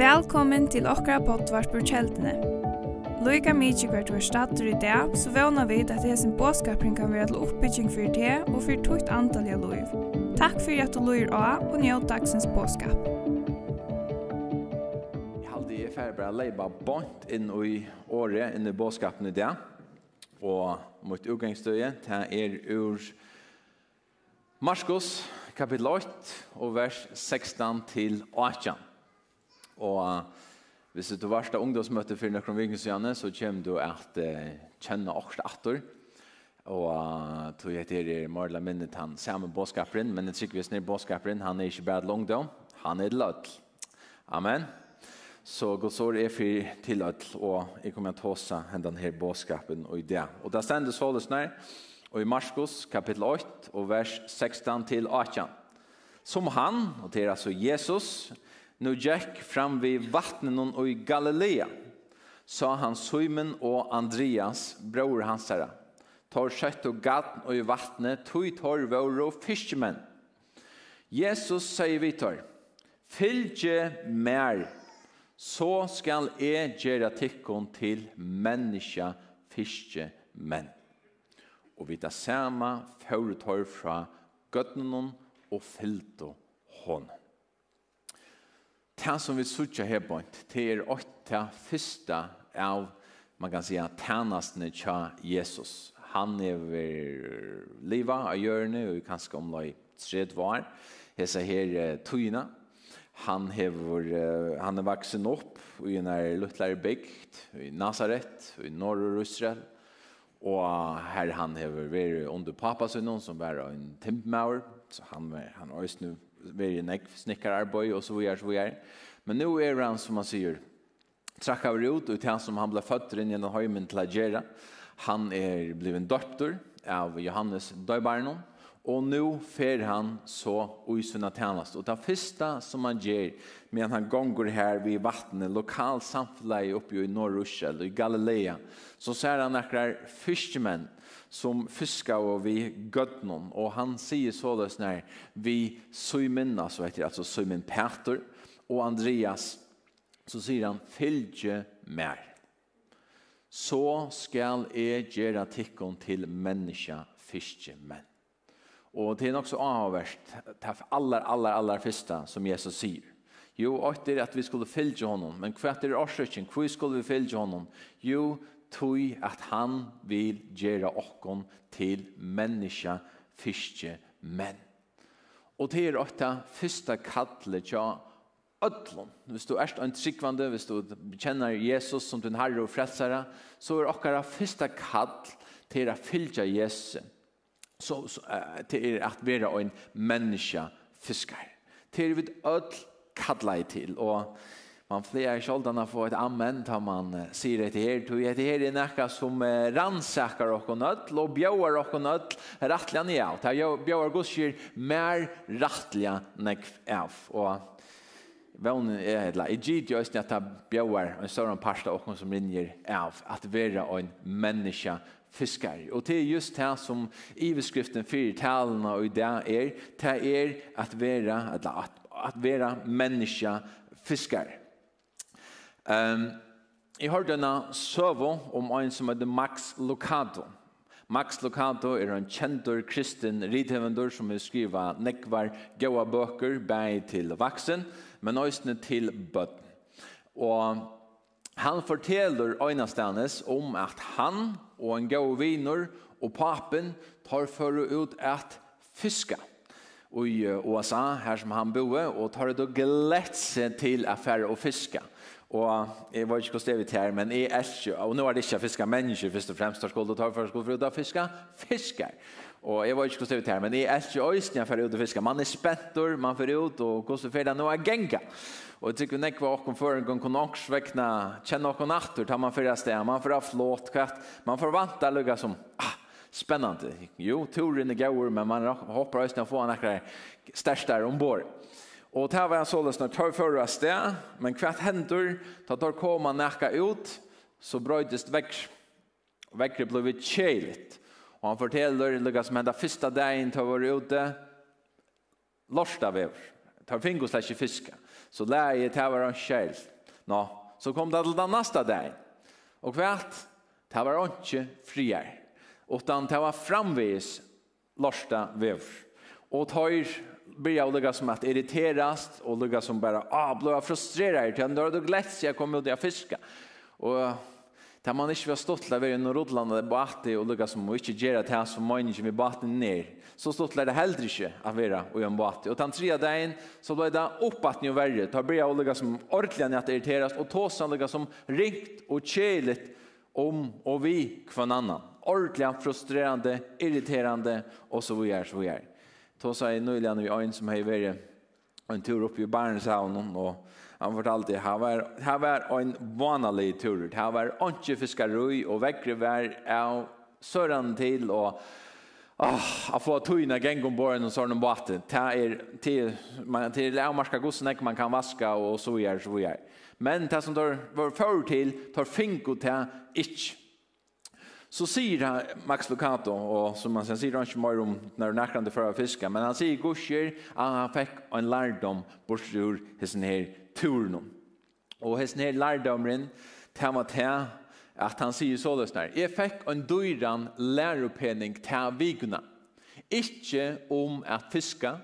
Velkommen til okra potvart på kjeldene. Loika mykje hvert var stater i dag, så vana vid at hesen båskapring kan være til oppbygging for det og for tukt antalliga loiv. Takk for at du loir av og njød dagsens båskap. Jeg halde i færre bare leiba bort inn i året, inn i båskapen i dag. Og mot utgangsstøye, det er ur Marskos, kapitel 8 og vers 16 til 18. Og hvis du var av ungdomsmøte for noen vikens så kommer du at uh, kjenne også atter. Og uh, tog jeg til er Marla minnet han samme båtskaperen, men jeg tror vi snir båtskaperen, han er ikke bare langdom, han er lød. Amen. Så god ord er for til lød, og jeg kommer til å ta hendan her båtskapen og i det. Og det stender således nær, og i Marskos kapitel 8 og vers 16 til 18. Som han, og det er altså Jesus, nu gikk fram vid vattnen og i Galilea, sa han Simon og Andreas, bror hans herre, tar kjøtt og gatt og i vattnet, tog tar våre og fiskemenn. Jesus sier vi tar, fylgje mer, så skal jeg gjøre tikkene til menneske fiskemenn og vi det samme føretøy fra gøttenen og fyllte hånden. Det som vi sutja her på, det er åtta første av, man kan säga, tænastene tja Jesus. Han er ved liva av hjørne, og kanskje om omlai tredje var. Hesa her tøyna. Han hever, han er vaksen opp i en er luttlære bygd, i Nazaret, i norr og Israel. Og her han hever vært under pappa sin som var en timpmauer, så han var han også nu vært en ekv snikkerarbeid og så videre, så videre. Men nå er han, som han sier, trakk av ut, og til han som han ble født inn gjennom høymen til Agera. Han er blevet en døptor av Johannes Døybarnon, Og nu fer han så i sina tjänst. Och det första som han ger men han gonger här vid vattnet, lokal samfunnet uppe i Norrusel i Galilea, så ser han några fiskemän som fiskar och vi Götnon. Och han säger løs når vi Simon, alltså heter det, alltså Simon Peter och Andreas, så säger han fylgje mer. Så skal jeg gjøre tikkun til menneska fiskemän. Og det er nok så avhåverst, det er aller, aller, aller første som Jesus sier. Jo, åkt er at vi skulle fylge honom, men hva er årsøkken, hva skulle vi fylge honom? Jo, tog at han vil gjøre okkon til menneska fyrste menn. Og det er åkta fyrsta kallet tja ödlon. Hvis du erst en tryggvande, hvis du kjenner Jesus som din herre og frelsare, så er okkara fyrsta kall til å fylge Jesus så, så uh, til at være en menneske fiskar. Til vi ødel kallar til, og man flere kjoldan har et amen da man uh, sier det her, tog det her er nekka som uh, rannsakar okko nødt, og bjauar okko nødt rattliga nye av. Det er bjauar gudskir mer rattliga nekv av, og vån är hela i gid at det bjöar en sån parsta och som rinner av at vara en människa fiskar. Og det er just det som iveskriften fyrir talene og det er, det er at vera, at, at vera menneska fiskare. Um, jeg har en søvo om en som heter Max Lucado. Max Lucado er en kjentor kristen rithevendor som vil skriva nekvar gaua bøker, bæg til vaksen, men òsne til bøtten. Og han forteller øynastanes om at han og en god viner og papen tar for ut at fiska i USA her som han boer og tar det og glett seg til affære og fiska. Og jeg var ikke hvordan det er vi til her, men jeg er ikke, og nå er det ikke fiske mennesker, først og fremst har skuldet og tar for skuldet, for da fiske fisker. Og jeg var ikke hvordan det er vi til her, men jeg er ikke øyne for ut og fiske. Man er spettor, man får ut, og hvordan får det nå er genga. Og jeg tykker vi nekva åkken for en gang kunne også vekna, kjenne åkken natter, tar man fyrir sted, man får ha flåt, kvett, man får vant der lukka som, ah, spennende. Jo, turen er gauer, men man hopper øyne å få han akkurat største ombord. Og det var således når tar førre sted, men hvert hender, da tar koma nekka ut, så brøydes vekk. Vekkere ble vi kjelit. Og han forteller lukka som enda første dagen til å være ute, lorsta vever. Tar fingo slags ikke fiske. Så lær jeg tar var han kjel. Nå, så kom det til den neste dagen. Og hvert, tar var han ikke frier. Utan tar var framvis lorsta vev. Og tar börjar att lägga som att irriteras och lägga som bara ah, blir frustrerad till ändå då gläds jag kommer ut och fiska. Och där man inte var stolt över en rodlande där borta och lägga som och inte göra det här som man inte med båten ner. Så stått är det heller inte att vara och en båt. Och den tredje dagen så blir det upp att ni värre. Då börjar jag lägga som ordentligt att irriteras och ta sig lägga som rikt och käligt om och vi kvann annan. Ordentligt frustrerande, irriterande och så vidare så vidare. Då sa jag nyligen vi en som har varit en tur uppe i Barnshavn och han fortalte här var här var en vanlig tur. Här var inte fiskarui och väckre var av sörran till och Ah, att få tøyna gäng om borden och sådana båten. Ta är till man till lärmarska gossen man kan vaska och så gör så gör. Men det som då var för till tar finko till ich Så sier Max Lucato, og som man sier han ikke mer om når han akkurat for å fiske, men han sier gusjer at han fikk en lærdom bort ur hessen her turen. Og hessen her lærdomren, til var til, at han sier så løs der, jeg fikk en døyran lærepenning til vikene. Ikke om at fiske,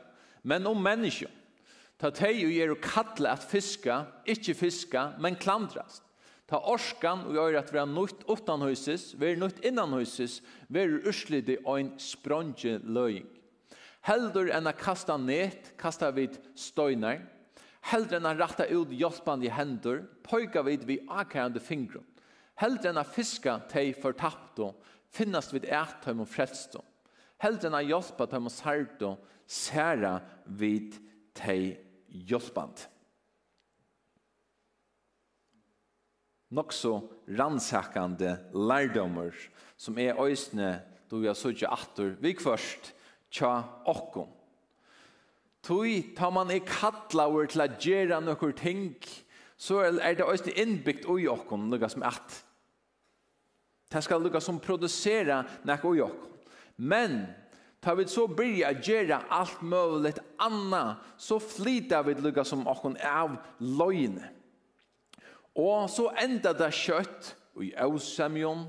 men om mennesker. Ta teg og gjør å kattle at fiske, ikke fiske, men klandrast. Ta orskan og gjør at vi er utan huses, vi er nødt innan huses, vi er urslide og en spronge løying. Heldur enn å kasta net, kasta vid støyner. Heldur enn å ratta ut hjelpande hendur, pojka vid vi akærande fingrum. Heldur enn å fiska teg fortapto, finnast vid ættøym og frelsto. Heldur enn å hjelpa tøym og sarto, særa vid teg hjelpande. nok så rannsakande lærdommer som er øysne då vi har suttit atter vi først tja okkom. Tui ta man i kattlaur til a gjerra nokkur ting, så er det øysne innbyggt ui okkom lukka som at. Det skal lukka som produsera nek ui okkom. Men, Ta vi så byrja gjerra alt möjligt anna, så flytar vi lukka som okkon av løgne. Og så enda det kjøtt i ausemjon,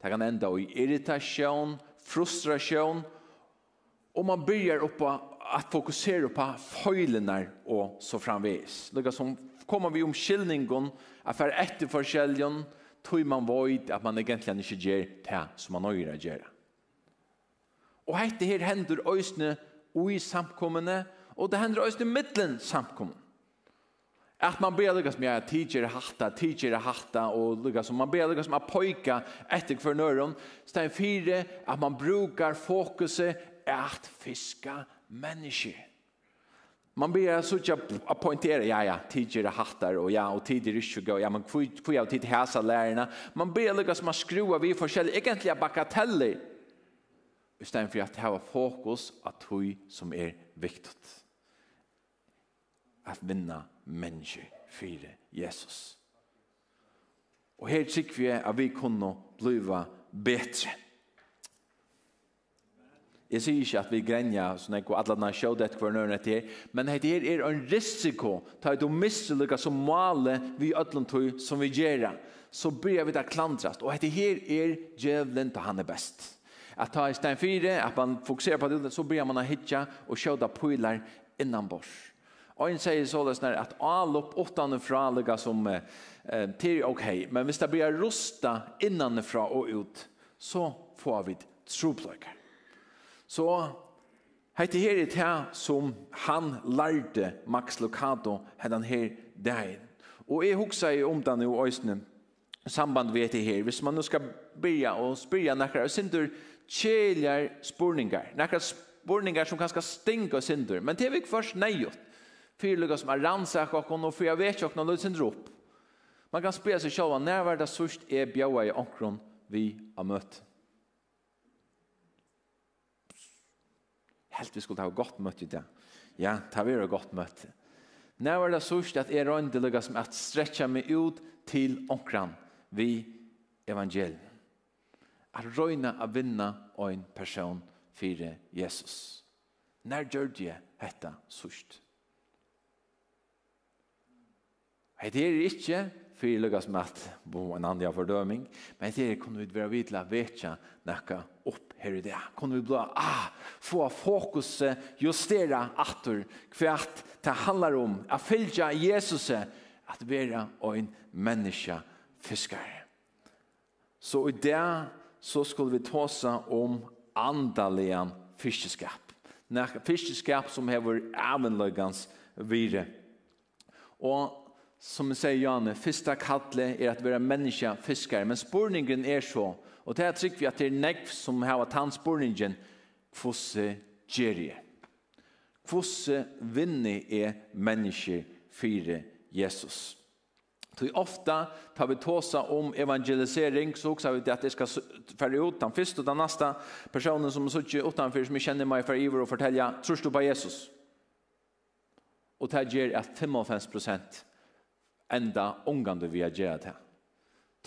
det kan enda i irritasjon, frustrasjon, og man börjar oppa at fokusera på føylene og så framvis. Lukka som kommer vi om skillningen, at for etter tog man void at man egentlig ikke gjør det som man øyre gjør. Og dette her hender øyne i samkommende, og det hender øyne middelen samkommende. Att man ber lyckas med teacher hatta, teacher hatta och lyckas som man ber lyckas med pojka efter för nöron. Sten fyra att man brukar fokuset att fiska menneske. Man ber så att poängtera ja ja teacher hattar och ja och tidigare sugar och ja man får ju tid häsa lärarna. Man ber lyckas man skruva vi forskjelliga egentliga bakateller. Istället för att ha fokus att hui som är viktig. At vinna mennesker fire Jesus. Og her tykker vi at vi kunne blive bedre. Jeg sier ikke at vi grenja, sånn at alle denne show det hver nøyre etter, men det her er en risiko, til at du mister mistelykka som male vi ødlen tog som vi gjør, så blir vi da klandrast, og det her er djevelen til han er best. At ta i stein fire, at man fokuserer på det, så blir man hitja og sjå da pøyler innan bors. Og en sier så det at avlopp fra lukka som eh, til ok, men hvis det blir rustet innanifra og ut, så får vi tropløkker. Så hette her er det som han lærte Max Lucado hette han her dagen. Og jeg husker om det nå øyne samband vi etter her. Hvis man nå skal begynne og spyrja nekker, og sindur kjeljar spurningar. Nekker spurningar som kanskje stinker sindur. Men det er vi ikke først nøyot fyrlugga som er rannsaka okon, og for jeg vet ikke okon, og sin rop. Man kan spela seg sjåva, når var det sørst er bjaua i okron vi har møtt. Helt vi skulle ha godt møtt i det. Ja, det er godt møtt. Når var det sørst at er røyndelugga som at stretcha meg ut til okron vi evangeliet. At røyna a vinna en person fyrir Jesus. När gjør det hetta sørst? Hei, det er ikke fyrir med at bo en andja fordøming, men det er kunne vi være vidla vetja nekka opp her i det. Kunne vi blå, ah, få fokuset justera atur kvært det handler om å fylgja Jesus at vera ein menneske fiskar. Så i det så skulle vi tåsa om andalian fiskeskap. Fiskeskap som hever avenløgans vire. Og som vi sier Janne, første kattle er at vi er menneske fiskere, men spurningen er så, og det er trygg vi at det er negv som har tatt spurningen, hvordan gjør jeg? Hvordan vinner jeg mennesker for Jesus? Så ofta tar vi tåsa om evangelisering så också vi att det ska färre ut den första och den nästa personen som sitter utanför som känner mig för iver och fortälja, tror du på Jesus? Och det ger att 55 enda ångande vi har gjør det.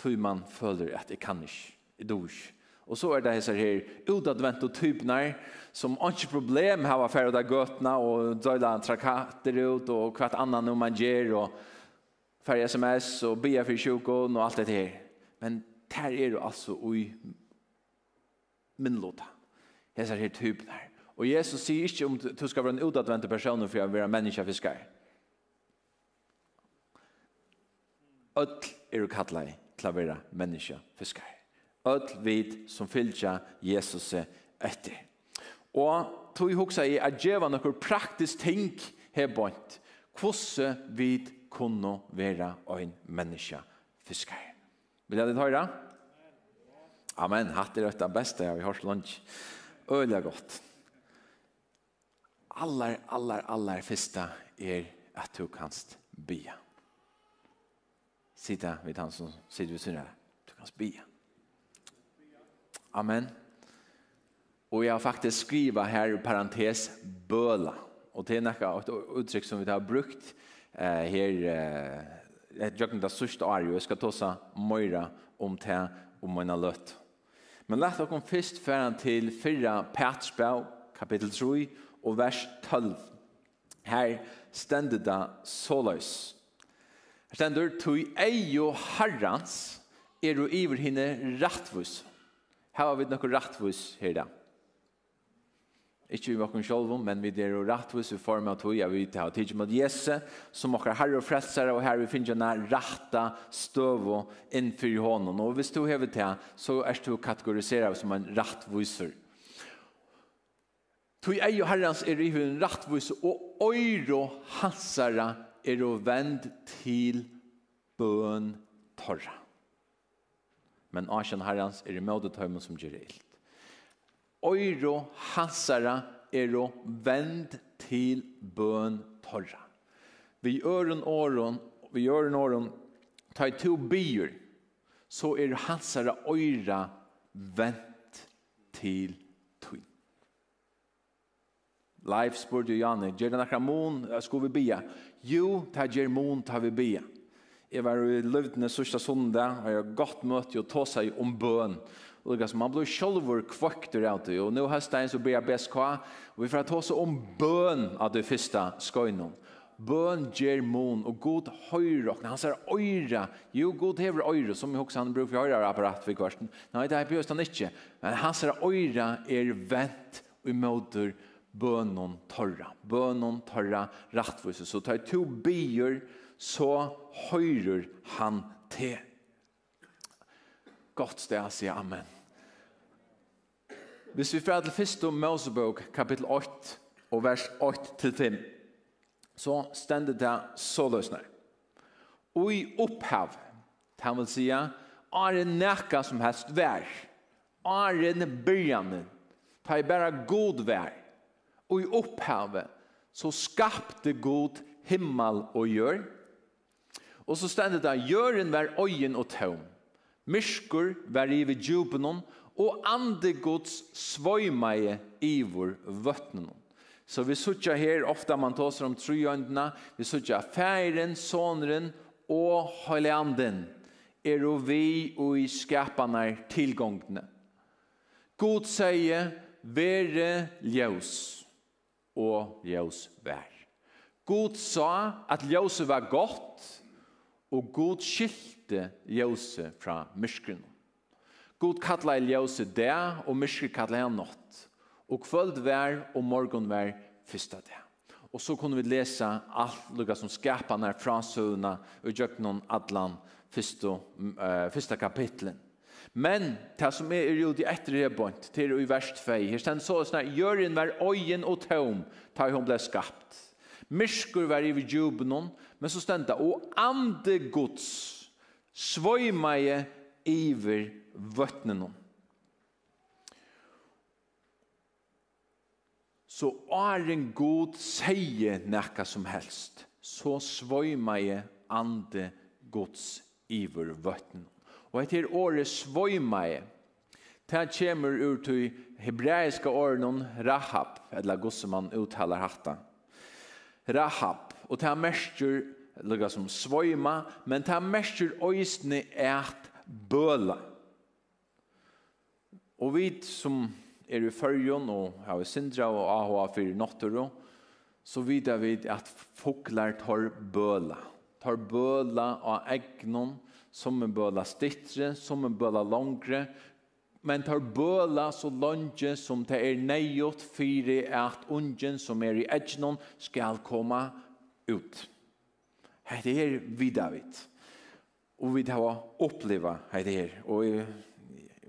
Tøy man føler at jeg kan ikke, jeg dår ikke. Og så er det hessar her utadvent og typnar som ikke problem har vært ferdig av gøtene og døyla trakater ut og hvert annan om man gjør og ferdig sms og bia for sjukon og alt det her. Men der er min altså ui minnlåta. Hessar her typnar. Og Jesus sier ikke om du skal være en utadvent person for å være menneskefiskar. öll eru kallai til å være menneske fiskar. Öll vid som fylgja Jesus etter. Og tog hugsa i at djeva nokkur praktisk ting her bort. Hvordan vi kunne være en menneske fiskar. Vil jeg det høyra? Amen. Hatt er det beste jeg har hørt lunch. Øyla godt. Allar, allar, allar fyrsta er at du kanst bia sitta vid han som sitter vid sin Du kan spia. Amen. Och jag har faktiskt skriva här i parentes böla. Och det är näka ett uttryck som vi har brukt eh, här eh, jag kan ta sista år jag ska ta møyra om det om mina lött. Men låt oss kom först färdan till fyra Petrusbrev kapitel 3 och vers 12. Här ständer det sålös. Stendur, tui eio harrans er du iver hinne rattvus. Her har vi nokon rattvus her da. Ikke vi mokken sjolvom, men vi der rattvus i form av tui, ja vi tar tidsum mot jesse, som okkar herre og frelsare, og her vi finner denne ratta støvo innfyr hånden. Og hvis du hever til, så er du kategoriserar som en rattvuser. Tui eio harrans er i hun rattvuser, og oiro hansara er å vend til bøn torra. Men asjen herrens er i møte tøymen som gjør ilt. Øyro hansara er å vend til bøn torra. Vi gjør en åren, vi gjør en åren, ta i to byer, så er hansara øyra vent til Leif spurte jo Janne, gjør det nekra mån, skulle vi bia? Jo, ta gjør mån, ta vi bia. Jeg var i løvdene sørste sondag, og jeg har godt møtt og ta seg om bøn. Og det man blir sjølver kvøkter av det, og nå høsten så blir BSK, og vi får ta seg om bøn av det første skoinon. Bøn gjør mån, og god høyre, han sier øyre, jo, god hever øyre, som jeg også han bruker for høyre apparat for kvarten. Nei, det er bjøst han ikke, men han sier øyre er vent og møter høyre bønon torra. Bønon torra rattvise. Så tar to bier, så høyrer han til. Godt sted å si amen. Hvis vi fyrir til første Mosebok, kapittel 8, og vers 8-5, så stender det så løsner. Ui opphav, det han vil si, er det nækka som helst vær. Er en byrjanen. Ta i bæra god vær Og i opphavet så skapte god himmel og gjør. Og så stendet det, gjøren var øyen og tøm. Myrskur var i ved djupenon, og ande gods svøymeie i vår vøtnenon. Så vi sutja her, ofta man tåser om trojøndene, vi sutja færen, sonren og høyleanden, er og vi og i skapene tilgångene. God sier, være ljøs og ljøs vær. God sa at ljøset var godt, og God skilte ljøset fra myskren. God i ljøset det, og myskren kalla han nått. Og kvöld vær og morgon vær fyrsta det. Og så kunne vi lesa alt lukka som skapar nær frasøvna og gjøk noen atlan fyrsta, uh, fyrsta kapitlen. Men det som er jo rudi etter er bort, det er i verst fei. Her stand så sånn, Jørgen var øyen og tøm, da hun ble skapt. Myrskur var i jubenon, men så stand det, og ande gods, svøymeie iver vøtnenon. Så er en god seie nekka som helst, så svøymeie ande gods iver vøtnen Og etter året svojmai, det kommer ur til hebraiske åren Rahab, eller god som man uttaler hatta. Rahab, og det merker, lukka som svøyma, men det merker òsne et bøla. Og vi som er i fyrjon, og har vi sindra og AHA fyrir nottero, så vet vi at foklar tar bøla. Tar bøla av egnon, som en bøla stittre, som en bøla langre, men tar bøla så langt som det er neiot fire at ungen som er i egnon skal komme ut. Det er vidavid. Og vi har oppleva det her. Og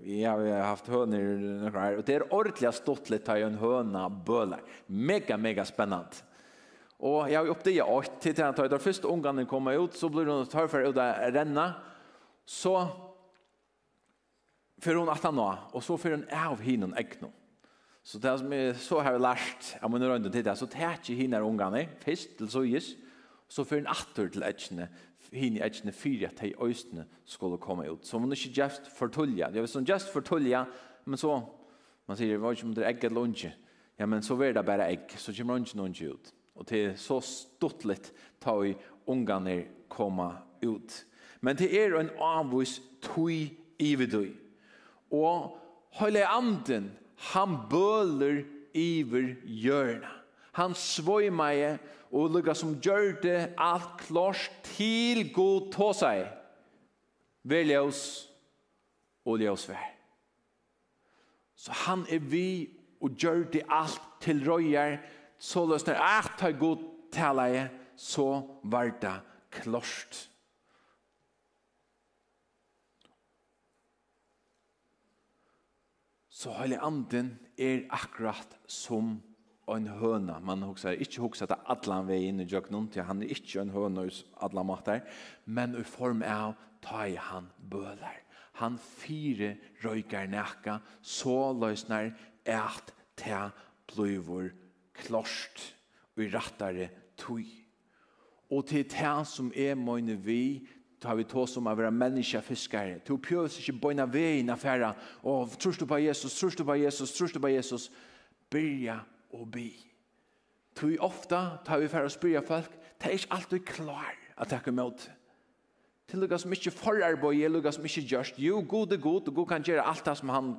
vi har haft høner her. Og det er ordentlig stått litt av en høna bøla. Mega, mega spennant. Og jeg har oppdaget alt til at da først ungene kommer ut, så blir de tar for å renne. Og så för hon att han och så för en av hinen äggen. Så det som är så här lärt, jag menar runt det så täcker hinner ungarna först till så jes så för en åter till äggen hin i äggen fyra till östne skulle komma ut. Så man är inte just förtulja. Det är som just förtulja, men så man säger vad om det ägget lunch. Ja men så blir det bara ägg så kommer lunch någon ut. Och det är så stottligt ta i ungarna komma ut Men det er en avvis tui ividui. Og høyle anden, han bøler iver hjørna. Han svoimaje og lukka som gjør det alt klars til god tå seg. Velja oss og lja vær. Så han er vi og gjør det alt til røyer, så løsner at ta god talaje, så var det klart. Så heilig anden er akkurat som en høna. Man husker ikke husker at allan vei inn i jøkken, til han er ikke en høna hos allan mater, men i form av ta i han bøler. Han fire røyker nækka, så løsner et te bløyvor klost og i rattare tøy. Og til te som er møyne vi Da har vi tås om å være menneske fiskere. Du prøves ikke bøyne veien affæra. Og trus du på Jesus, trus du på Jesus, trus du på Jesus. Byrja og by. Tu ofta tar vi færre og spyrja folk. Det er ikke alltid klar at det er mot. Til lukka som ikke forarbeid, lukka som ikke gjørst. Jo, god er god, og god kan gjøre alt det som han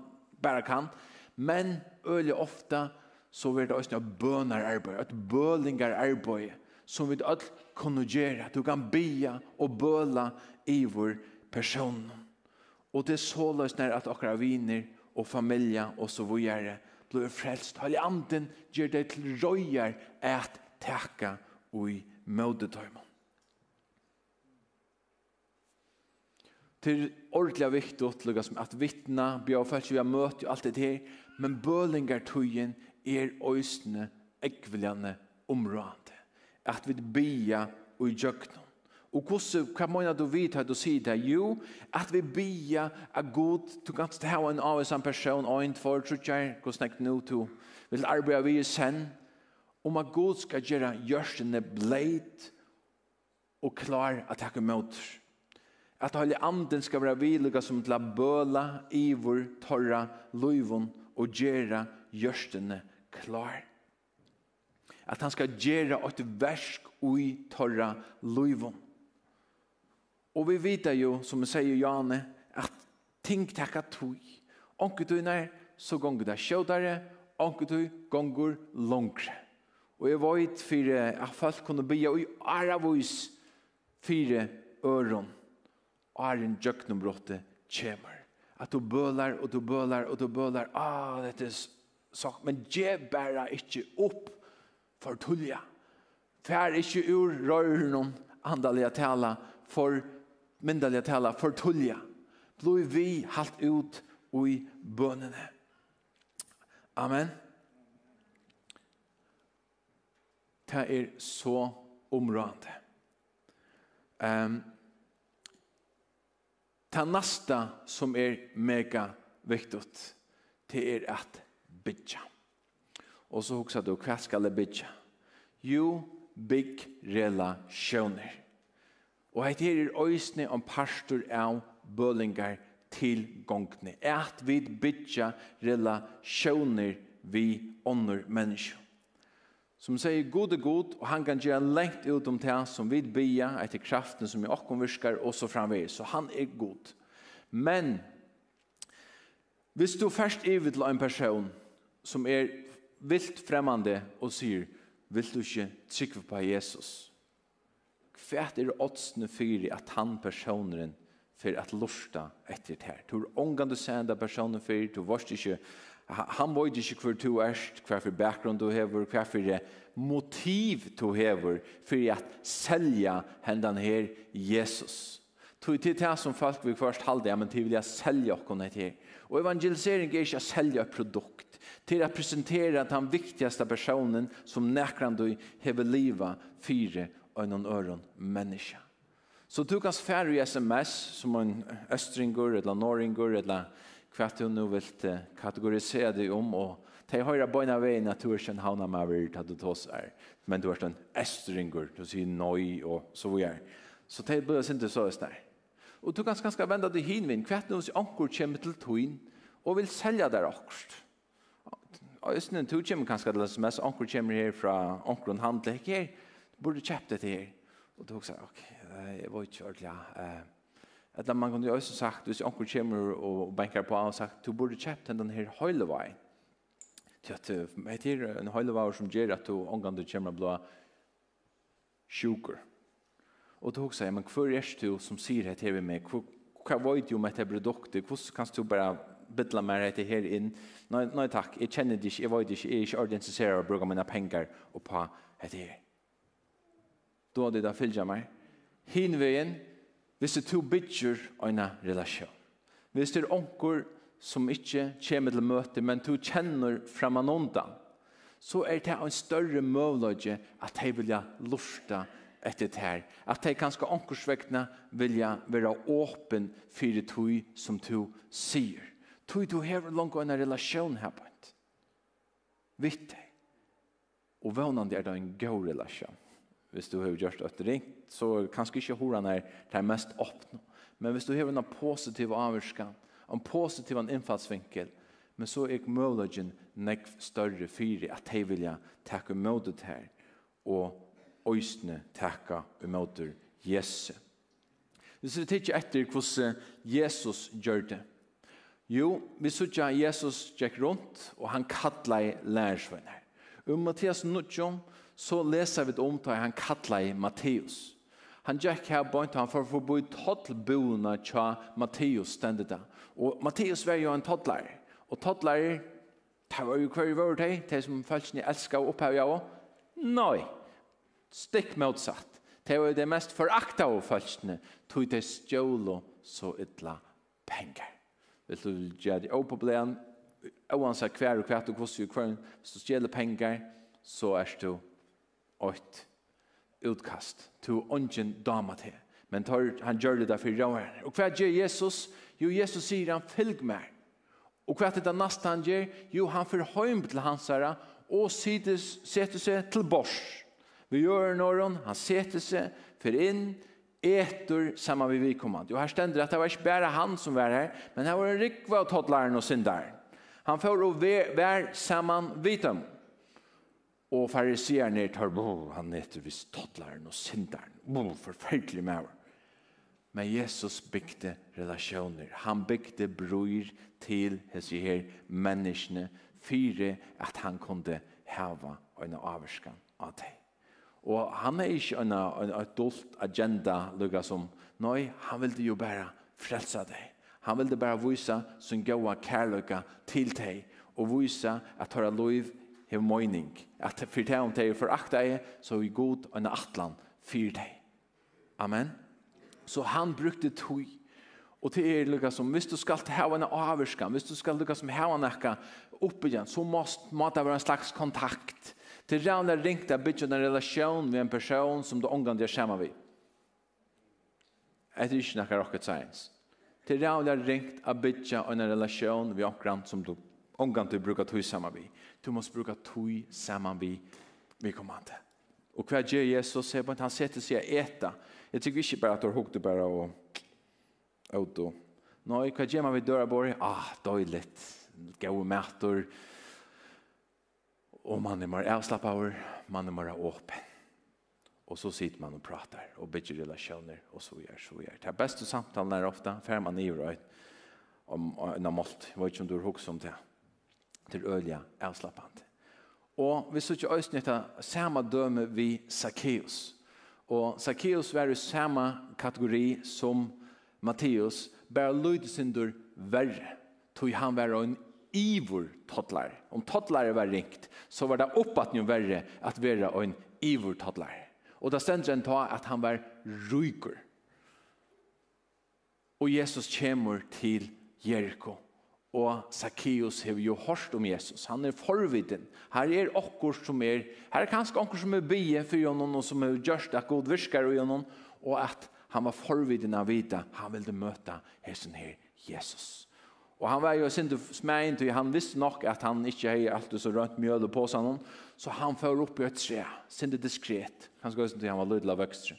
bare kan. Men øyelig ofta så vil det også noe bønararbeid, et bølingararbeid som vi alt kunne gjøre. Du kan bia og böla i vår person. Og det er så løsner at dere viner og familie og så videre blir frälst. Halli anden gjør dig til røyer att täcka og i mödetöjman. till ordentliga at lukas att vittna bjöd vi har møtt og alt det her, men bölingar tujen er øysene ekveljane område at vi bia og i djøkna. Og hvordan, hva mener du vidt at du sier det? Jo, at vi bia er god, du kan ikke ha en av en person, og en for, tror jeg, hvordan jeg nå to, vil arbeide vi sen, om at god skal gjøre gjørsene bleit og klar at jeg kan møte. At alle anden skal være villige som til å bøle, ivor, torra, løyvon og gjøre gjørsene klar at han skal gjøre et versk ui torra luivon. Og vi vet jo, som vi sier Jane, at ting takka tog. Onketunar, så gonger det sjådare, onketur gonger longre. Og jeg vet for at folk kunne bia i aravois fire øron. Arjen jøknumbrottet kjemar. At du bølar og du bølar og du bølar. Ah, dette er sagt. Men gje bæra ikkje opp for tullja. Fær ikkje ur røyren andaliga tala, for myndaliga tala, for tullja. Bloi vi halt ut ui bønene. Amen. Det er så områdende. Um, det neste som er mega viktig, det er at bytja. Bytja Og så hoksa du, hva skal jeg bytja? Jo, bygg relationer. Og heit her er øysne om pastor av bølingar til gongne. At vi bytja relasjoner vi ånder mennesker. Som sier god er god, og han kan gjøre lengt ut om det som vi bya etter kraften som i okkom virkar, og så framvis. Så han er god. Men, hvis du først er til en person som er vilt fremmande og sier, vil du ikke trykke på Jesus? Hva er åtsene fyri at han personen for at lusta etter det her? Du er omgang du sender personen fyri, du varst ikke, han var ikke hver du erst, hva for bakgrunn du hever, hva for motiv du hever for at selja hendan her Jesus. Tog til det som folk vil først halde, ja, men til vil jeg selja okkon etter her. Og evangelisering er ikke å selja et produkt til å presentere att han viktigaste personen som näkran du hever livet fyra och någon öron människa. Så du kan fære i sms som en östringur eller norringur eller hva du nu vill kategorisere deg om och de høyre bøyne veien at du er en havna med över att du tås er Men du är en ästringur, du sier nøy och så vidare. Så det blir inte så der Och du kan ganska vända dig hinvin. Kvart nu sier anker kommer til tøyen och vill sälja där akkurat og østene to kommer kanskje til sms, onker kommer her fra onker og handler ikke her, burde kjøpt det her. Og du sier, ok, jeg var ikke ordentlig, ja. Eller man kunne jo også sagt, hvis onker kommer og banker på og sagt, du burde kjøpt den her høylevei. Til at det er en høylevei som gjør at du omgang du kommer blå sjuker. Og du sier, men hva er det du som sier det til meg? Hva vet du om dette produktet? Hvordan kan du bare bytla meg rett her inn. Nei, nei takk, jeg kjenner det ikke, jeg vet ikke, jeg er ikke ordentlig interessert å bruke mine penger og på dette her. Da er det da fylgja meg. Hinveien, hvis det to bytjer en relasjon. Hvis det er onker som ikke kommer til møte, men to kjenner fremanondan, så er det en større møvløyde at de vil lufta etter det her. At de kanskje ankorsvekkene vil være åpen for det tog som to sier tog du hever langt en relasjon her på en. Vitt deg. Og vannande er det en god relasjon. Hvis du har gjort et ringt, så kanskje ikke horan er det mest åpne. Men hvis du har en positiv avvurskan, en positiv innfallsvinkel, men så er møllagen nek større fyri at de vilja takka møtet her og øysne takka møtet Jesus. Hvis vi tidsje etter hvordan Jesus gjør det, Jo, vi sutja Jesus gikk rundt, og han kallar lærersvenner. Og Mattias Nudjom, så leser vi om til han kallar Matteus. Han gikk her bort, han for å få bo i tottelboene til Matteus stendet der. Og Matteus var jo en tottler. og tottler, det var jo hver vår tid, det som følelsen jeg elsker og oppheve jeg også. Nei, stikk motsatt. Det var det mest forakta av følelsene, tog det stjål så ytla penger. Hvis du vil gjøre det også oansett hver og hver og hvordan du kvar, hvis du stjeler penger, så er du ett utkast. Du ungen dama til. Men tar, han gjør det derfor i. Og hva gjør Jesus? Jo, Jesus sier han, fylg meg. Og hva er det neste han gjør? Jo, han får høym til hans herre, og setter seg til bors. Vi gjør noen, han setter seg, for inn, etter saman vi vikommande. Og her stender at det var ikke bare han som var her, men her var en rikva av toddlaren og syndaren. Han får å være saman vitam. Og fariseren ned tar, han etur vis toddlaren og syndaren. Bo, forferdelig med Men Jesus bygde relasjoner. Han bygde bror til hese her menneskene, fyre at han kunde hava en avskan av deg. Og han er ikke en, en adult agenda, lukka som, nei, han vil jo bare frelsa deg. Han vil bare vise sin gode kærløkka til deg, og vise at høyre lov hev møyning. At for det om deg er forakta er, så er god en atlan for deg. Amen. Så han brukte tog. Og til er lukka som, hvis du skal ha en avvurskan, hvis du skal lukka som ha en akka oppe igjen, så må, må det være en slags kontakt Til rann er ringt av bytja en relasjon med en person som du omgang er sammen vi. Det er ikke nekka rocket science. Til rann er ringt av bytja en relasjon med omgang som du omgang du bruka tog saman vi. Du måste bruka tog saman vi vi kommande. Og hva gjør Jesus? Han setter seg å etter. Jeg tycker ikke bare at du har hukket bare og auto. Nå, hva gjør man vid døra bor? Ah, døyligt. Gå og mæter. Gå Og man er mer avslappet, man er mer åpen. Og så sitter man og pratar og bygger relasjoner og så gjør, så gjør. Det er beste samtalen er ofte, før man er i om en målt. Jeg vet ikke om du har hukst om det. Til ølige avslappende. Og vi så ikke øyne samme døme vi Zacchaeus. Og Zacchaeus var i samme kategori som Matteus, bare lydde sin dør verre. Tog han være en ivor toddlar. Om toddlar var ringt, så var det oppåt nu verre at være en ivor toddlar. Og da stender en ta at han var ryker. Og Jesus kommer til Jericho. Og Zacchaeus har jo hørt om Jesus. Han er forviden. Her er okkur som er, her er kanskje okkur som er bie for gjennom, og som er gjørst at god virker og gjennom, og at han var forviden av vita, han ville møte hesten her, Jesus. Og han var ju synd smänt och han visste nog att han inte hei allt så rønt mjøl på sig noen, så han fører upp i ett trä synd diskret. Han ska inte han var lydelig av vøkstre.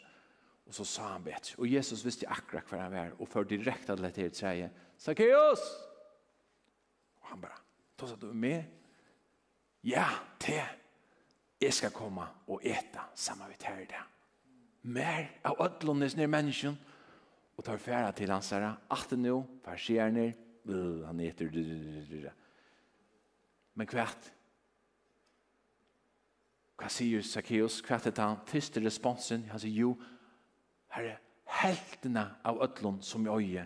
Och så sa han bet och Jesus visste akkurat var han var och fører direkt att et tre, säga Zacchaeus. Och han bara då sa du med Ja, te. Jag ska komma och äta samma vid här det. Mer av ödlåndes nere människan och tar færa till hans herre, at det nå, for skjer ner, han heter Men kvært. Hva sier Zacchaeus? Hva er han? Første responsen, han sier, jo, herre, heltene av ødlån som i øye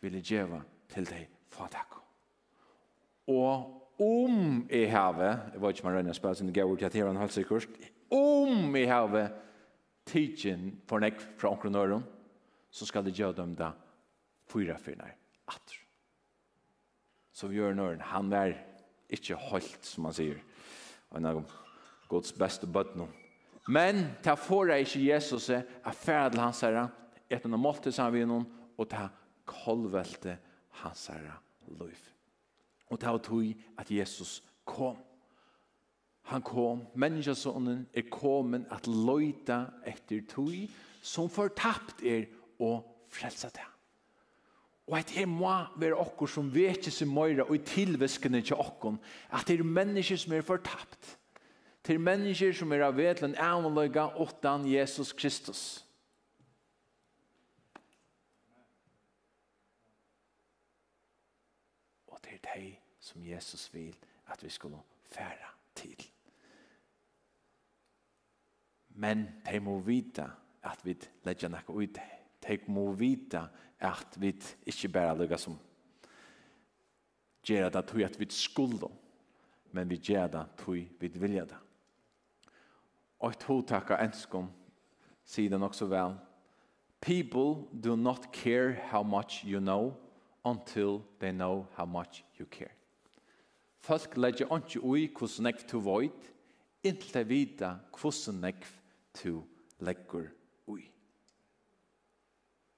ville gjøre til deg, fatak. Og om jeg have, jeg vet ikke om man rønner spørsmål, men jeg gav ut til han halvt sikkert, om jeg have tidsen for nekk fra omkring øren, så skal det gjøre dem da fyra fyrner atter som gjør nøren. Han er ikke holdt, som man sier. Og en av Guds beste bøtten. Men ta får jeg ikke Jesus er ferdig til hans herre, etter av måltid sammen med noen, og ta kolvelte hans herre liv. Og ta og tog at Jesus kom. Han kom, menneskesånden er kommet at løyta etter tog som fortapt er og frelsa det. Og at det må være okkur som vet ikke seg møyre og i tilviskene til okkur at det er mennesker som er fortapt. Det er mennesker som er av vedlen avløyga åttan Jesus Kristus. Og det er det som Jesus vil at vi skulle færa til. Men de må vite at vi legger noe ut det. De må vite at vi ikke bare lukker som gjør det til at vi skulle, men vi gjør det tog vi vilja det. Og et hotak av ønsken, sier det nok så vel, People do not care how much you know until they know how much you care. Folk legger ikke ui hvordan nekv to void, inntil de vita hvordan nekv to legger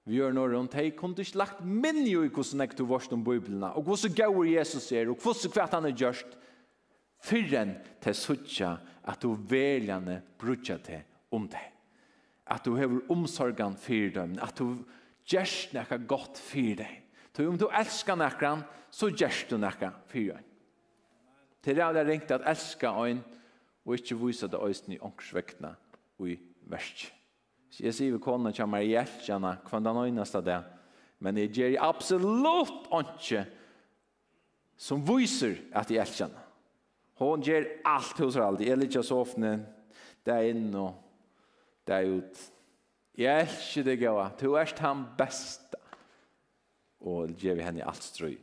vi gjør noe rundt, hei, kunne ikke lagt minne i hvordan jeg tog vårt om Bibelen, og hvordan gaur Jesus er, og hvordan hva han er gjørst, fyrren til suttja at du veljane brutja til om deg. At du hever omsorgan for dem, at du gjørst nekka godt for deg. Så om du elskar nekran, så gjørst du nekka for deg. Til det er ringt at elska ein, og ikke vysa det øyne i ångsvektene og i versk. Så jeg sier vi kona til meg hjelp gjerne den øyneste det. Men jeg gjør absolutt ikke som viser at jeg hjelp gjerne. Hon gjør alt hos alt. Jeg liker så ofte det er inn og det er ut. Jeg elsker deg gøy. Du er han beste. Og gjør vi henne alt strøy.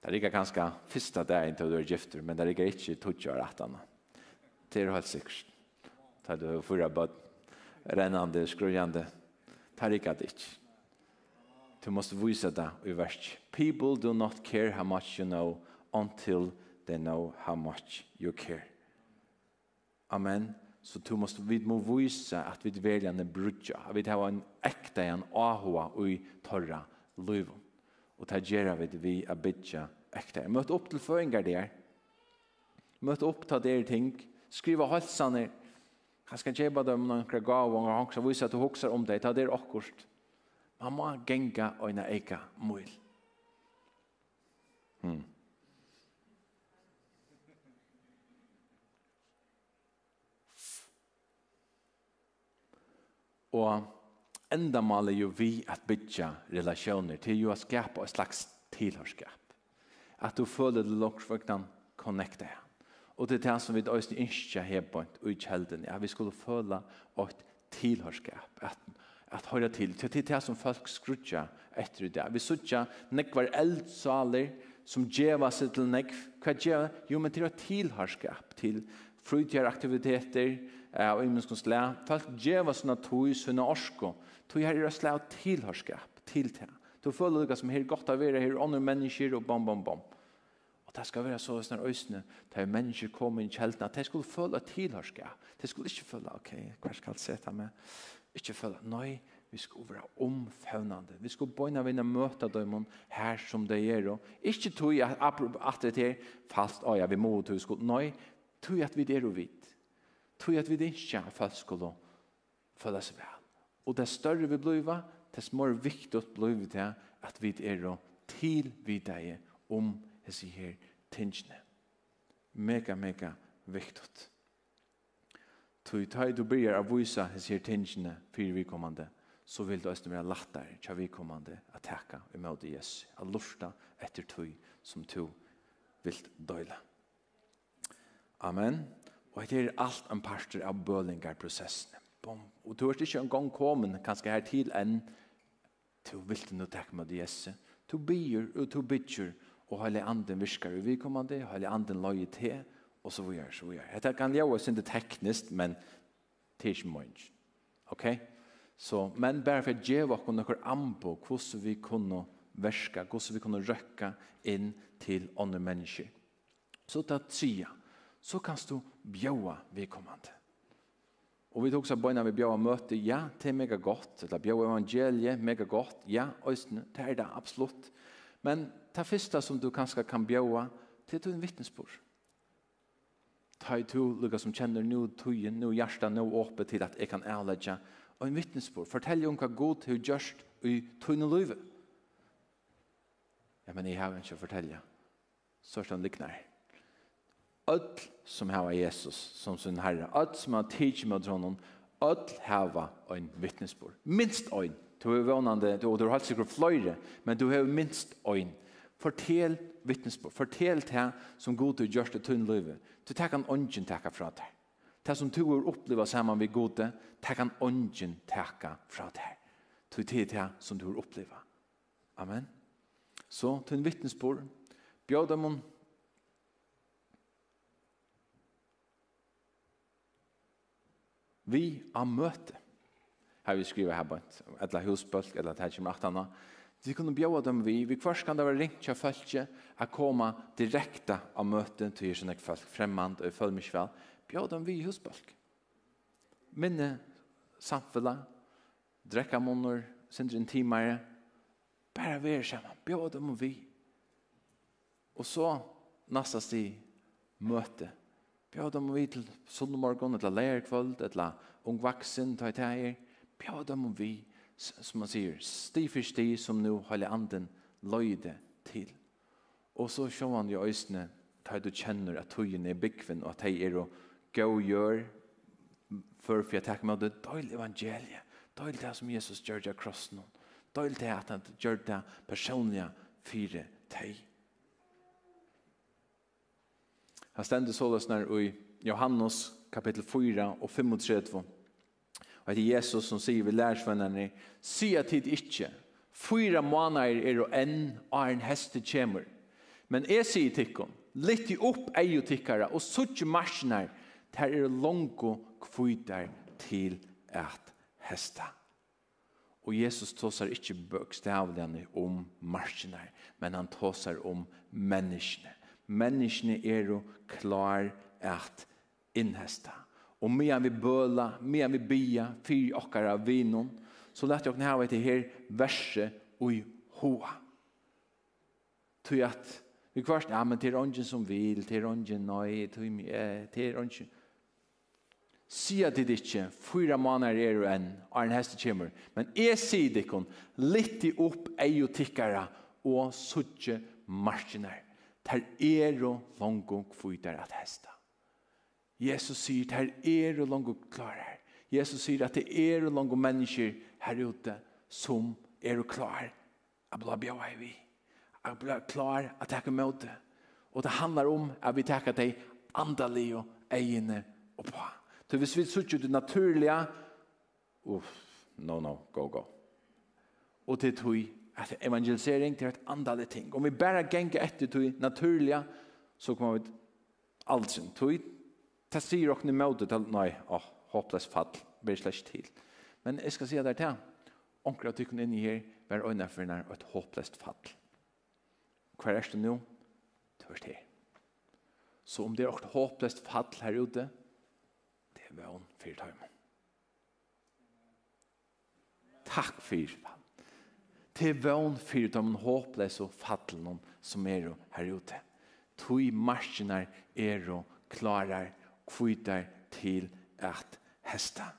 Det er ikke ganske første dagen til du er gifter, men det er ikke ikke tog å rette henne. Det er helt sikkert tar du fyra bad rennande, skrujande. Tar ikka det ikk du måste visa det i vers. People do not care how much you know until they know how much you care. Amen. Så du måste vi må visa at vi velja en brudja. Vi har en ekta en ahua i torra liv og ta gjerra vi vi a bitja ekta møt opp til føringar der møt opp ta der ting. Skriva halsane. Han skal kjeba dem noen gav og han skal vise at du hokser om deg, ta det akkurat. Man må genga og en eika mål. Hmm. Og enda maler jo vi at bytja relasjoner til jo å skapa et slags tilhørskap. At du føler det langt for å connecte her. Og det er det som vi også ikke har bønt og ikke helden. Ja, vi skulle føle et tilhørskap, at, at høre til. Det er det som folk skrutjer etter det. Vi skrutjer nekvar eldsaler som djeva seg til nekv. Hva djeva? Jo, men til å tilhørskap til frutjere aktiviteter eh, og imenskonsle. Folk djeva sånne tog, sånne orsko. Tog her er det slag tilhørskap til det. Du føler det som her godt av å være, her ånder mennesker og bom, bom, bom. Og det skal være så sånne øsne, der mennesker kommer inn i kjeltene, at de skulle føle tilhørske. De skulle ikke føle, ok, hva skal jeg sette meg? Ikke føle, nei, vi skulle være omfavnende. Vi skulle bøyne vinne møte dem her som det gjør. Ikke tog at, at det er fast, ja, vi må til skole. Nei, tog at vi det er og vidt. Tog at vi det ikke er fast skulle føle seg vel. Og det større vi blir, det er mer viktig å bli til at vi er og til vi det er om hese her tingene. Mega, mega viktig. Tui tai du byrjar av vysa hese her tingene fyrir vikommande, så vil du æsne vera lattar tja vikommande at teka møte Jesus, a lusta etter tui som tu vilt døyla. Amen. Og det er alt en parter av bølingarprosessene. Bom. Og du er ikke en gang kommet, kanskje her til enn, du vilt nå takke med Jesu. Du byr og du bytjer, og hele anden virker i vikommende, hele anden løy til, og så videre, så videre. Dette kan gjøre oss ikke teknisk, men det er ikke mye. Ok? Så, men bare for å gjøre oss noen anbo, hvordan vi kunne verska, hvordan vi kunne røkke inn til andre mennesker. Så ta tria, så kan du bjøve vikommende. Og vi tok seg bøyna vi bjøa møte, ja, det er mega godt, eller bjøa evangeliet, mega godt, ja, øyne, det er det absolutt, Men det första som du kanske kan bjöa till en vittnesbörd. Ta i to, lukka som kjenner nu tøyen, nu hjärsta, nu åpet til at jeg kan ærlegge. Og en vittnesbord, fortell om hva god til gjørst i tøyne løyve. Ja, men jeg har ikke å fortelle. Så er det liknar. Öll som hava Jesus som sin herre, öll som har tidsmått honom, öll hava en vittnesbord. Minst en Du er vannande, du, du har helt sikkert fløyre, men du har minst øyn. Fortell vittnesbord, fortell det som god du gjørst i tunn løyve. Du tar kan ånden takka fra deg. Det som du har opplevd sammen med gode, det kan ånden takka fra deg. Du tar det som du har opplevd. Amen. Så, tunn vittnesbord, bjør dem om vi har møte har vi skriver her bant, eller husbølg, eller det her kommer achtene. Vi kunne bjøve dem vi, vi først kan det være ringt til følge, å komme direkte av møten til sånne folk, fremmand og følge meg vel, bjøve dem vi i husbølg. Minne samfunnet, drekka munner, sindre en timere, bare være sammen, bjøve dem vi. Og så, nasta sti, møte, bjøve dem vi til søndagmorgen, eller leierkvöld, eller ung vaksen, ta i teier, bjør dem vi, som man sier, sti for sti som nu holde anden løyde til. Og så ser han jo øsene, ta du kjenner at tøyen er byggven, og at hei er å gå og gjør, for for jeg takker med det er døylig evangeliet, døylig det som Jesus gjør det kross nå, døylig det at han gjør det personlige fire teg. Han stendte så løsner i Johannes kapittel 4 og 35, Og det er Jesus som sier vi lærersvennerne, sier tid ikke. Fyra måneder er og enn av en heste kommer. Men jeg sier tikkene, litt i opp eier tikkere, og suttje marsjene her, der er langt kvitter til et heste. Og Jesus tåsar ikke bøkstavlene om marsjene, men han tåsar om menneskene. Menneskene er jo klar at innhesta. Og medan vi bøla, medan vi bia, fyr okkara vinon, så lett jeg hava etter her verse ui hoa. Tui at vi kvarst, ja, men til ongen som vil, til ongen nøy, til ongen... Sia til dikkje, fyra månader er du enn, er en heste kjemur. Men jeg sier dikkon, i opp ei og tikkara, og suttje marginer. Ter er og longo kvitar at hesta. Jesus sier at er og langt klarer. Jesus sier at det er og langt mennesker her ute som er og klarer. Jeg blir bjør av vi. Jeg blir klar at jeg kan møte. Og det handler om at vi takker deg andalig og egne og på. Så hvis vi sier det naturlige, uff, no, no, go, go. Og til tog at evangelisering til et andalig ting. Om vi bare ganger etter tog naturlige, så kommer vi aldri tog det sier dere møte til, nei, åh, håpløs fall, blir slett til. Men jeg skal si det til, omkring at du kunne inn i her, være øyne for nær et håpløst fall. Hva er det nå? Det er her. Så om det er et håpløst fall her ute, det er vøn for tøymen. Takk for fall. Det er vøn for de håpløse fallene som er her ute. Tøy marsjene er og klarer kvitar til at hesta.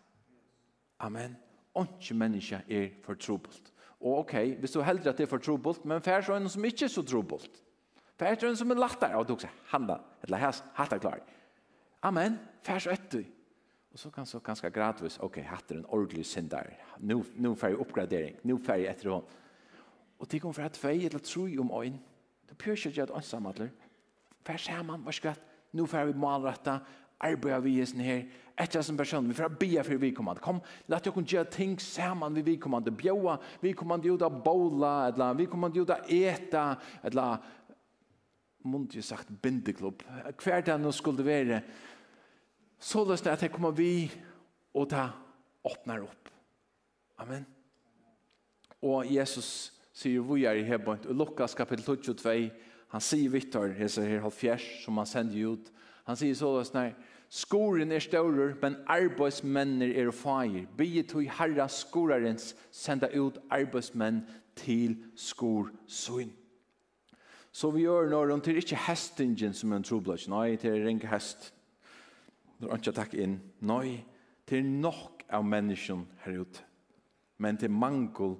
Amen. Onkje menneske er for trobult. Og ok, hvis du heldur at det er for trobult, men fær så en som ikke er så trobult. Fær så en som er lattar, og du sier, han da, eller hans, hatt er klar. Amen, fær så etter. Og så kan så ganske gradvis, ok, hatt er en ordentlig syndar. Nu, nu fær jeg oppgradering, nu fær jeg etter hånd. Og det kommer fra tvei eller tro om øyn. Det pjør ikke at ønsamadler. Fær saman, hva skvatt, nu fær vi malretta, arbeide vi hesten her, etter som person, vi får be for vedkommende. Kom, la dere kun gjøre ting sammen vi vedkommende. Bjøa, vedkommende gjør det bola, eller vedkommende gjør det eta, eller mundt jo sagt bindeklubb. Hver dag nå skulle det være så løst at jeg kommer vi og ta åpner opp. Amen. Og Jesus sier vi er i hebønt. Og Lukas kapittel 22, han sier Vittar, hese her halvfjers, som han sender ut. Han sier så løst Skoren er større, men arbeidsmenner er feir. Bie tog herra skorarens senda ut arbeidsmenn til skor søgn. Så vi gjør når det er ikke hestingen som er en troblad. Nei, det er ikke hest. Det er ikke takk inn. Nei, det er nok av mennesken her ute. Men det er mangel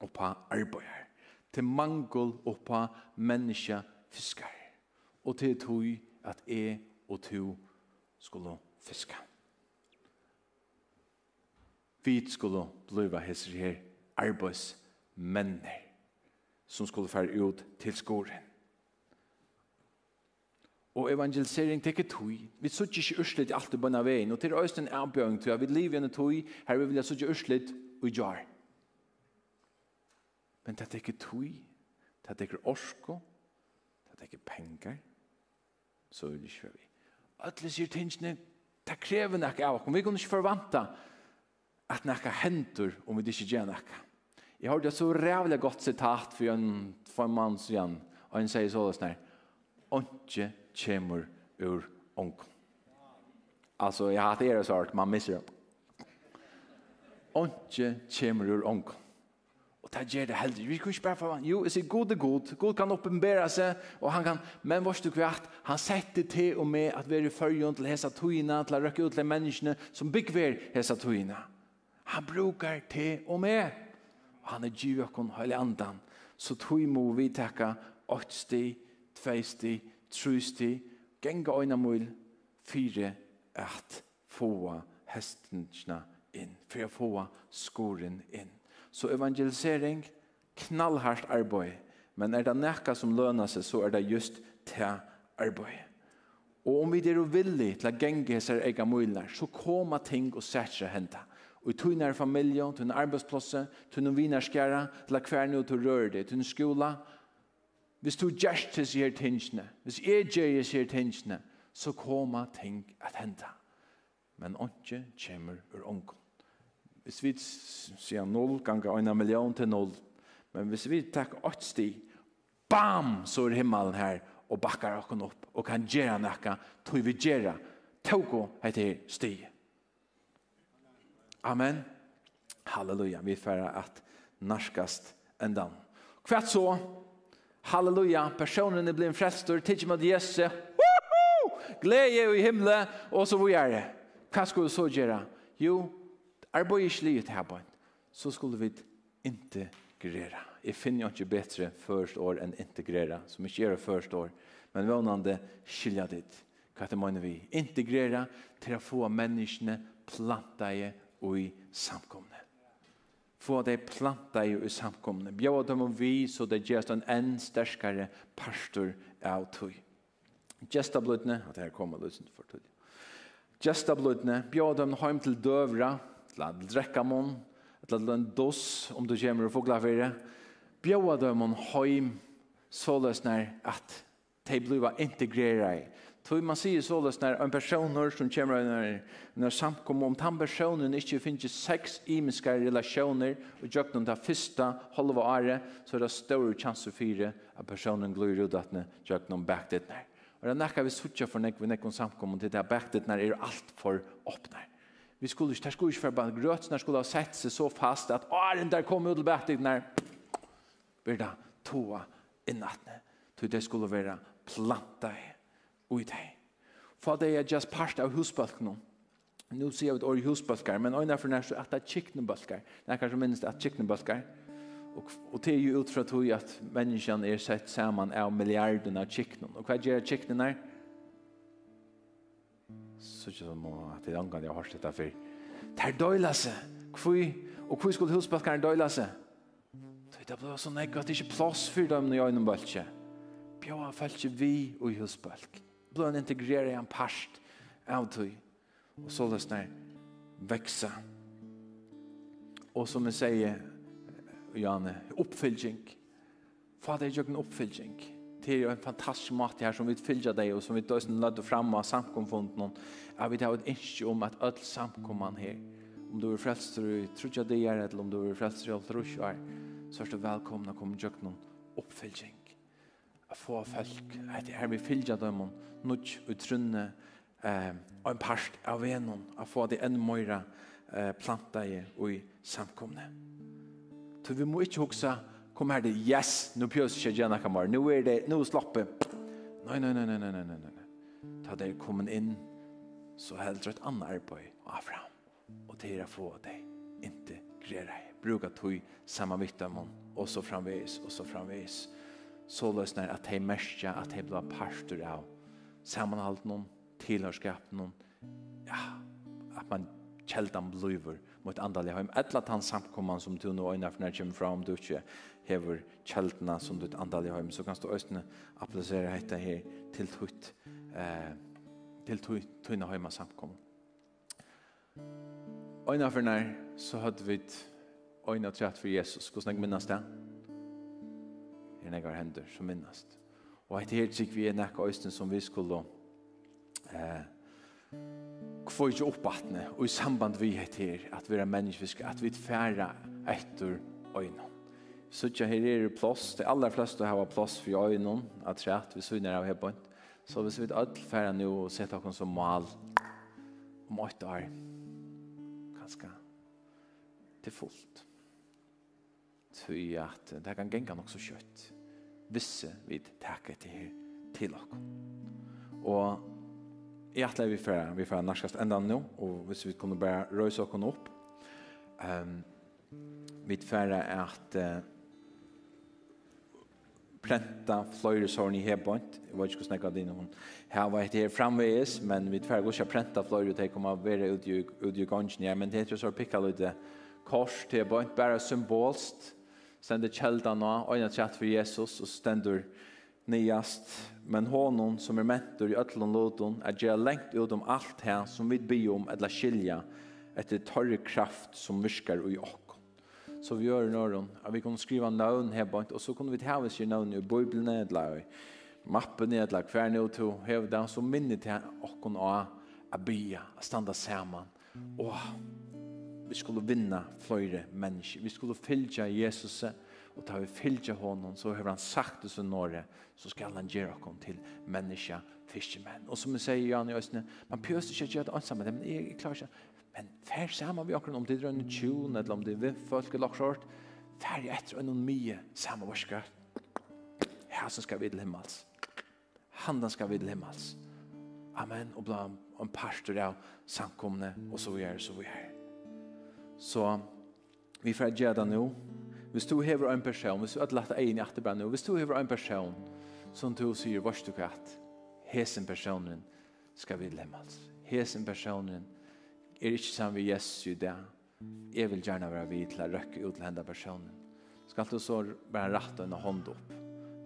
oppa arbeider. Det er mangel oppa menneske fiskar. Og det er tog at jeg og to skulle fiska. Vi skulle bliva hesser her arbeidsmenner som skulle fære ut til skoren. Og evangelisering teker tui. Vi sutt ikke urslit alt i bønna veien, og til øysten er bjøring tui, vi lever gjennom tui, her vil jeg sutt ikke urslit og jar. Men det teker tui, det teker orsko, det teker penger. så vil ikke vi alle sier tingene, det krever noe av oss. Vi kan ikke forvente at noe henter om vi ikke gjør noe. Jeg har et så rævlig godt sitat for en, for en mann som igjen, og han sier sånn her, «Ånke kommer ur ånken». Altså, jeg har hatt det er så man misser det. «Ånke kommer ur ånken». Og det gjør det heldig. Vi kan ikke bare for. Jo, jeg sier god er god. God kan oppenbære seg, og han kan, men vårt du kvart, han setter til og med at vi er i følgen til hese togene, til å røkke ut til menneskene som byggver hese togene. Han brukar til og med. Og han er djøkken hele andan. Så tog må vi takke 8 sti, 2 sti, 3 sti, genga øyne mål, 4, 8, få hestene inn, for å få skoren inn. Så evangelisering, knallhardt arbeid. Men er det nekka som lønar seg, så er det just til arbeid. Og om vi er villige til å gjenge hessar ega muligheter, så kommer ting og sætter henta. Og i tunne familie, tunne arbeidsplass, tunne vinerskjære, til å kverne og til å røre det, tunne skola. Hvis du gjør til sier tingene, hvis jeg gjer sier tingene, så kommer ting at hente. Men ikke kommer ur åndsje. Hvis vi sier null ganger en million til null, men hvis vi tar 8 sti, bam, så er himmelen her og bakkar okken opp og kan gjøre noe, tog vi gjøre, tog og heter sti. Amen. Halleluja. Vi får at narskast endan. Kvært så, halleluja, personen er blitt frelstor, tidsi med Jesu, glede i himmelen, og så hvor er det? Hva skal vi så gjøre? Jo, arbeid ikke livet her på en, så skulle vi integrera. Jeg finner jo ikke bedre først år enn integrera, som ikke gjør det først år, men vannande skilja ditt. Hva det mener vi? Integrera til å få menneskene planta i og i samkomne. Få de planta i og i samkomne. Bjøy dem om vi, så det gjør en enn sterskare pastor av tog. Gjesta blodne, at her kommer løsning for tog. Gjesta blodne, bjøy dem heim til døvra, til å drekkamon, eller til en dos, om du kommer og fogla fyrir, bjóa dem om heim, såløs nær at de blir integrera i. Tog man sier såløs nær en person som kommer når, når samkom om den personen ikke finnes seks imiske relasjoner og gjøkken det første halve året, så er det større chanser for at personen glir ut at gjøkken bakt det nær. Og det er nekka vi suttja for nek vi nekka samkommet til det er back det er alt for åpner. Vi skulle ikke, det skulle ikke være bare grøt, skulle ha sett seg så fast at åren der kom ut til bætig, der blir det toa innatne. Så det skulle være planta i og deg. For det er just part av husbalkene. Nå sier vi et år i husbalkar, men øyne for nærmest at det er kiknebalkar. Det er kanskje minst at kiknebalkar. Og, og det er jo ut fra tog at menneskene er sett sammen av milliarden av kiknen. Og hva gjør kiknen her? så ikke som at det er angan jeg har hørt dette før. Det er døyla seg. Hvor, og hvor skulle husbalkaren døyla seg? Det ble så nek at det ikke plass for dem når jeg er noen bølge. Bjør han felt ikke vi og i husbalk. Ble han integreret i en parst av tøy. Og så løsne vekse. Og som jeg sier, Janne, oppfylging. Fader, jeg gjør en oppfylging. Oppfylltjeng det er en fantastisk mat her som vi fyller deg, og som vi døsen lødde fram av samkomfunden, Jeg vi tar et ønske om at alle samkomman her, om du er tror i trutja dier, eller om du er frelster i alt rusjar, så er du velkomna å komme til noen oppfylgjeng. Å få folk, at det her vi fyller dem, nødt utrunne, eh, og en parst av venon, å få det enda mer eh, planta i, og i samkomne. Så vi må ikke huske kom her det, yes, nå pjøs ikke gjerne kammer, nå er det, nå slappe. Nei, nei, nei, nei, nei, nei, nei, nei. Ta det kommet inn, så heldur et annet arbeid av fram. Og til å få deg, inte grera deg. Bruka tog samme vittamon, og så framvis, og så framvis. Så løsner at de merker at de blir parter av sammenhalten noen, tilhørskapen noen, ja, at man kjeldan bluver mot andaliga heim. Etla tan samkomman som du nå øyna for når kommer fra om du ikke hever kjeldene som du andaliga heim, så kan du østene applisere dette her til tutt eh, til tunna hemma samkomman. Øyna for når så hadde vi øyna trett for Jesus. Hvordan jeg minnes det? Er negar hender som minnes. Og etter her trygg vi er nekka øysten som vi skulle eh, kvøyge oppbattne og i samband vi het her at vi er menneskeviske, at vi færa etter så Suttja her er det plåss, det aller fleste har plåss for øynene, at rett vi synner av hebben. Så hvis vi er alle færa nå og setter oss som mal om åtte år, kanskje til fullt. Tøy at det kan genga nok så kjøtt. Visse vi takker til her til oss. Og jeg atler vi fra, vi fra norskast enda nå, og hvis vi kunne bare røyse oss opp, um, vi fra at uh, prenta fløyre sårn i hebont. Jeg vet ikke hvordan jeg hadde innom hun. Her var det her framveis, men vi tverg også prenta fløyre til å komme og være ut i gangen ja, Men det heter så pikka litt kors til hebont, bare symbolst. stendur kjelda nå, øyne tjatt for Jesus, og stendur nyast, men honom som är mentor i ötlån låton er ge lengt ut om allt här som vi be om eller skilja etter torre kraft som viskar i oss. Så vi gör någon, at vi kan skriva navn här bort och så kunne vi ta oss i navn i Bibeln eller mappen eller kvar nu till hävda som minne till och kon a a bya a standa saman, Och vi skulle vinna flöjre människor. Vi skulle fylja Jesus og ta vi fylgje honom, så har han sagt det så nåre, så skal han gjøre oss til menneska, fiskemenn. Og som vi sier, Jan i Østene, man pjøster ikke gjøre det ansamme, men jeg, klarer ikke. Men fær sammen vi akkurat, om det er en tjun, eller om det er folk eller akkurat, fær jeg etter en mye sammen varska. Ja, så skal vi til himmels. Handen skal vi til himmels. Amen. Og blant en pastor av samkomne, og så vi er, så vi er. Så vi får gjøre det nå, Hvis du hever en person, hvis du har lagt egen hjerte bare nå, hvis du hever en person som du sier, vars du katt, hesen personen skal vi lemmes. Hesen personen er ikke sammen med Jesus i det. Jeg vil gjerne være vid til å røkke ut til henne personen. Skal du så bare rette en hånd opp,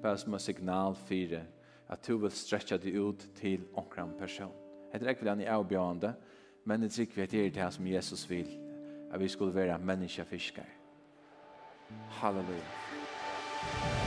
bare som en signal fire, at du vil stretcha deg ut til omkring person. Jeg tror ikke han er avbjørende, men jeg tror ikke vi er det som Jesus vil, at vi skulle være menneskefiskere. Halleluja.